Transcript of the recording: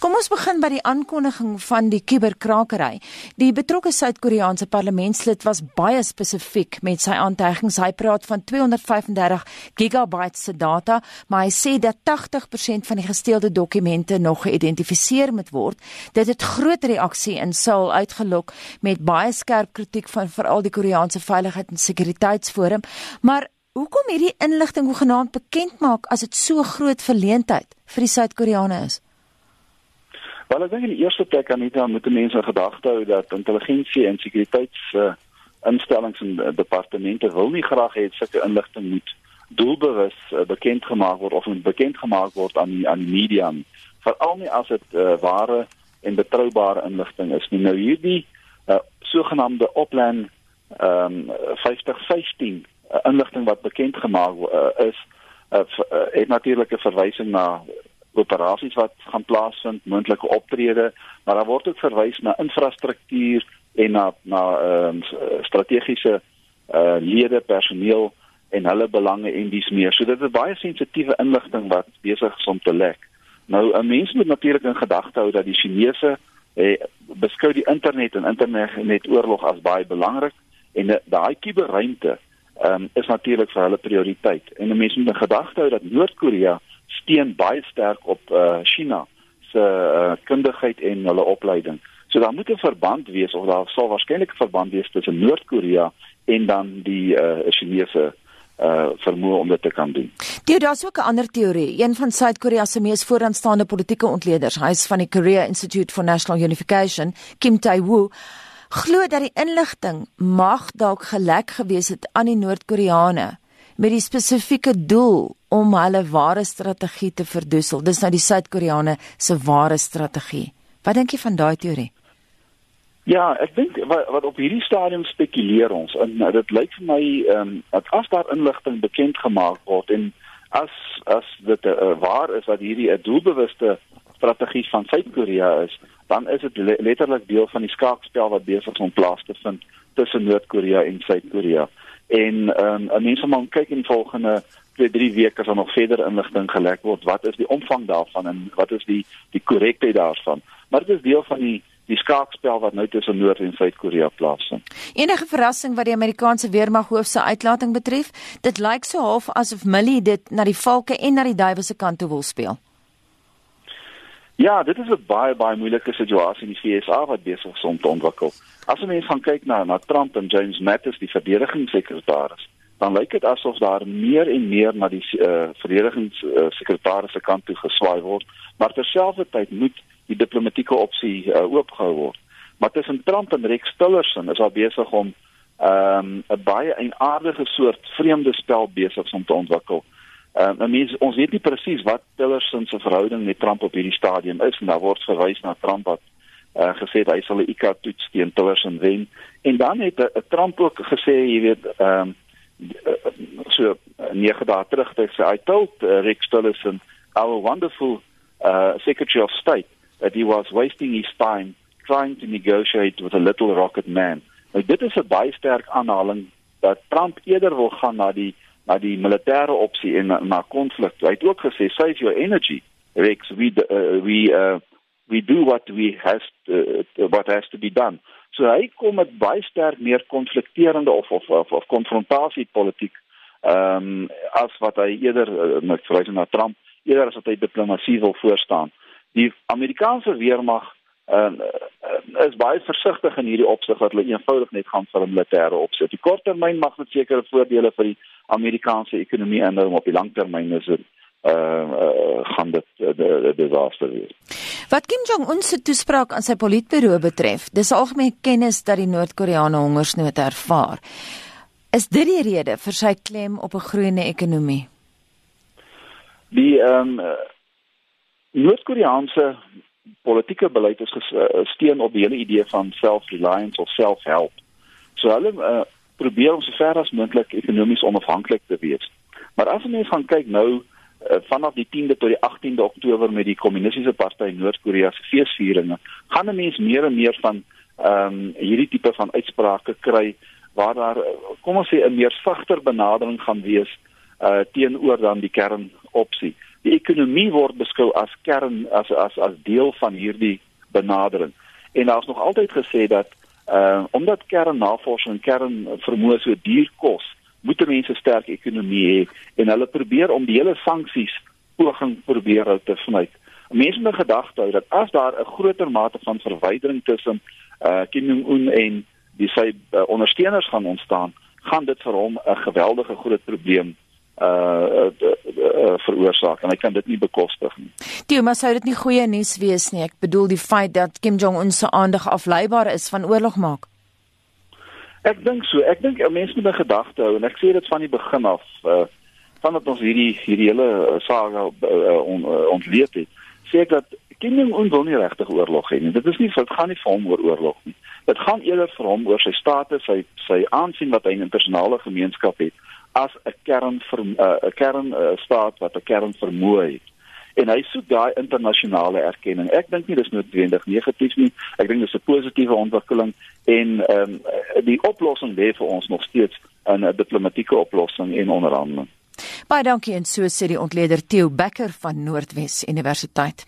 Kom ons begin by die aankondiging van die kuberkrakery. Die betrokke Suid-Koreaanse parlementslid was baie spesifiek met sy aantuigings. Hy praat van 235 gigabytes se data, maar hy sê dat 80% van die gesteelde dokumente nog geïdentifiseer moet word. Dit het groot reaksie in Seoul uitgelok met baie skerp kritiek van veral die Koreaanse Veiligheid en Sekuriteitsforum. Maar hoekom hierdie inligting hoegenaamd bekend maak as dit so groot verleentheid vir die Suid-Koreane is? Wel ek dink in die eerste plek aan hierdie moet mense in gedagte hou dat intelligensie en sekuriteits uh, instellings en uh, departemente wil nie graag hê sulke inligting moet doelbewus uh, bekend gemaak word of moet bekend gemaak word aan die, aan die media veral nie as dit uh, ware en betroubare inligting is nie. Nou hierdie uh, sogenaamde oplan ehm um, 5015 uh, inligting wat bekend gemaak uh, is uh, uh, het natuurlik 'n verwysing na operasies wat gaan plaasvind, moontlike optrede, maar daar word ook verwys na infrastruktuur en na na uh, strategiese uh lede, personeel en hulle belange en dis meer. So dit is baie sensitiewe inligting wat besig is om te lek. Nou 'n mens moet natuurlik in gedagte hou dat die Chinese eh, beskou die internet en internet oorlog as baie belangrik en daai kuberruimte ehm um, is natuurlik vir hulle prioriteit. En 'n mens moet in gedagte hou dat Noord-Korea steun baie sterk op uh China se uh, kundigheid en hulle opleiding. So daar moet 'n verband wees of daar sal waarskynlik 'n verband wees tussen Noord-Korea en dan die uh Chinese uh vermoë om dit te kan doen. Dit daar's ook 'n ander teorie, een van Suid-Korea se mees vooraanstaande politieke ontleeders, hy is van die Korea Institute for National Unification, Kim Tae-woo, glo dat die inligting mag dalk gelek gewees het aan die Noord-Koreane met die spesifieke doel om hulle ware strategie te verdoesel. Dis nou die Suid-Koreane se ware strategie. Wat dink jy van daai teorie? Ja, ek dink wat, wat op hierdie stadium spekuleer ons en nou, dit lyk vir my ehm um, dat as daar inligting bekend gemaak word en as as dit uh, waar is dat hierdie 'n doelbewuste strategie van Suid-Korea is, dan is dit letterlik deel van die skaakspel wat besig is om plaas te vind tussen Noord-Korea en Suid-Korea. En ehm um, mense moet kyk in die volgende 2, 3 weke as daar nog verder inligting gelek word. Wat is die omvang daarvan en wat is die die korrektheid daarvan? Maar dit is deel van die die skaakspel wat nou tussen Noord en Suid-Korea plaasvind. Enige verrassing wat die Amerikaanse weermag hoof se uitlating betref? Dit lyk so half asof Millie dit na die valke en na die duiwels se kant toe wil speel. Ja, dit is 'n baie baie moeilike situasie in die VSA wat besig is om te ontwikkel. As 'n mens gaan kyk na na Trump en James Mattis, die verdedigingssekretaris, dan lyk dit asof daar meer en meer na die uh, verdedigingssekretaris se kant toe geswaai word, maar terselfdertyd moet die diplomatieke opsie uh, oopgehou word. Maar tussen Trump en Rex Tillerson is al besig om ehm, 'n um, baie eienaardige soort vreemde spel besig om te ontwikkel. Ehm um, mense ons weet nie presies wat Tillerson se verhouding met Trump op hierdie stadium is en daar word verwys na Trump wat uh, gesê hy sal 'n ICA toets teen Tillerson wen en dan het 'n uh, Trump ook gesê jy weet ehm um, so nege dae terug het hy told uh, Rick Tillerson our wonderful uh, secretary of state that he was wasting his time trying to negotiate with a little rocket man. Nou dit is 'n baie sterk aanhaling dat Trump eerder wil gaan na die na die militêre opsie en na, na konflik. Hy het ook gesê save your energy. Rex we uh, we uh, we do what we has to, uh, what has to be done. So hy kom met baie sterk meer konflikterende of of of, of konfrontasie politiek ehm um, as wat hy eerder uh, met verwysing na Trump eerder as wat hy diplomatie wil voorstaan. Die Amerikaanse weermag ehm uh, is baie versigtig in hierdie opsig dat hulle eenvoudig net gaan vir 'n militêre opsie. Op die korttermyn mag dit sekere voordele vir die Amerikaanse ekonomie inhou, maar op die langtermyn is dit uh, uh gaan dit 'n uh, disaster wees. Wat Kim Jong Un se toespraak aan sy politbureau betref, dis algemeen kennis dat die Noord-Koreane hongersnood ervaar. Is dit die rede vir sy klem op 'n groeiende ekonomie? Die ehm um, Noord-Koreaanse politieke beleid is gesteun op die hele idee van self-reliance of self-help. So hulle uh, probeer om so ver as moontlik ekonomies onafhanklik te wees. Maar as ons gaan kyk nou uh, vanaf die 10de tot die 18de Oktober met die kommunistiese party Noord-Korea se feesvieringe, gaan 'n mens meer en meer van ehm um, hierdie tipe van uitsprake kry waar daar kom ons sê 'n meer sagter benadering gaan wees uh teenoor dan die kernopsie. Die ekonomie word beskou as kern as as as deel van hierdie benadering. En daar's nog altyd gesê dat uh omdat kernnavorsing en kernvermoë so duur kos, moet mense sterk ekonomie hê en hulle probeer om die hele sanksies poging probeer hou te sny. Mense moet gedagte hou dat as daar 'n groter mate van verwydering tussen uh Kim Jong Un en die sy uh, ondersteuners gaan ontstaan, gaan dit vir hom 'n geweldige groot probleem uh, uh, uh veroorsaak en hy kan dit nie bekostig nie. Toe maar sou dit nie goeie nuus wees nie. Ek bedoel die feit dat Kim Jong Un se aandag afleibaar is van oorlog maak. Ek dink so. Ek dink mense moet 'n gedagte hou en ek sê dit van die begin af uh vandat ons hierdie hierdie hele saga uh, on, uh, ontleed het. Sê ek dat Kim Jong Un wil nie regtig oorlog hê nie. Dit is nie dit gaan nie vir hom oor oorlog nie. Dit gaan eerder vir hom oor sy status, sy sy aansien wat hy in internasionale gemeenskap het as 'n kern vir 'n uh, kern uh, staat wat 'n kern vermoë het. En hy soek daai internasionale erkenning. Ek dink nie dis noodwendig negatief nie. Ek dink dis 'n positiewe ontwikkeling en ehm um, die oplossing lê vir ons nog steeds in 'n diplomatieke oplossing en onderhandeling. Baie dankie en so sê die ontleder Theo Becker van Noordwes Universiteit.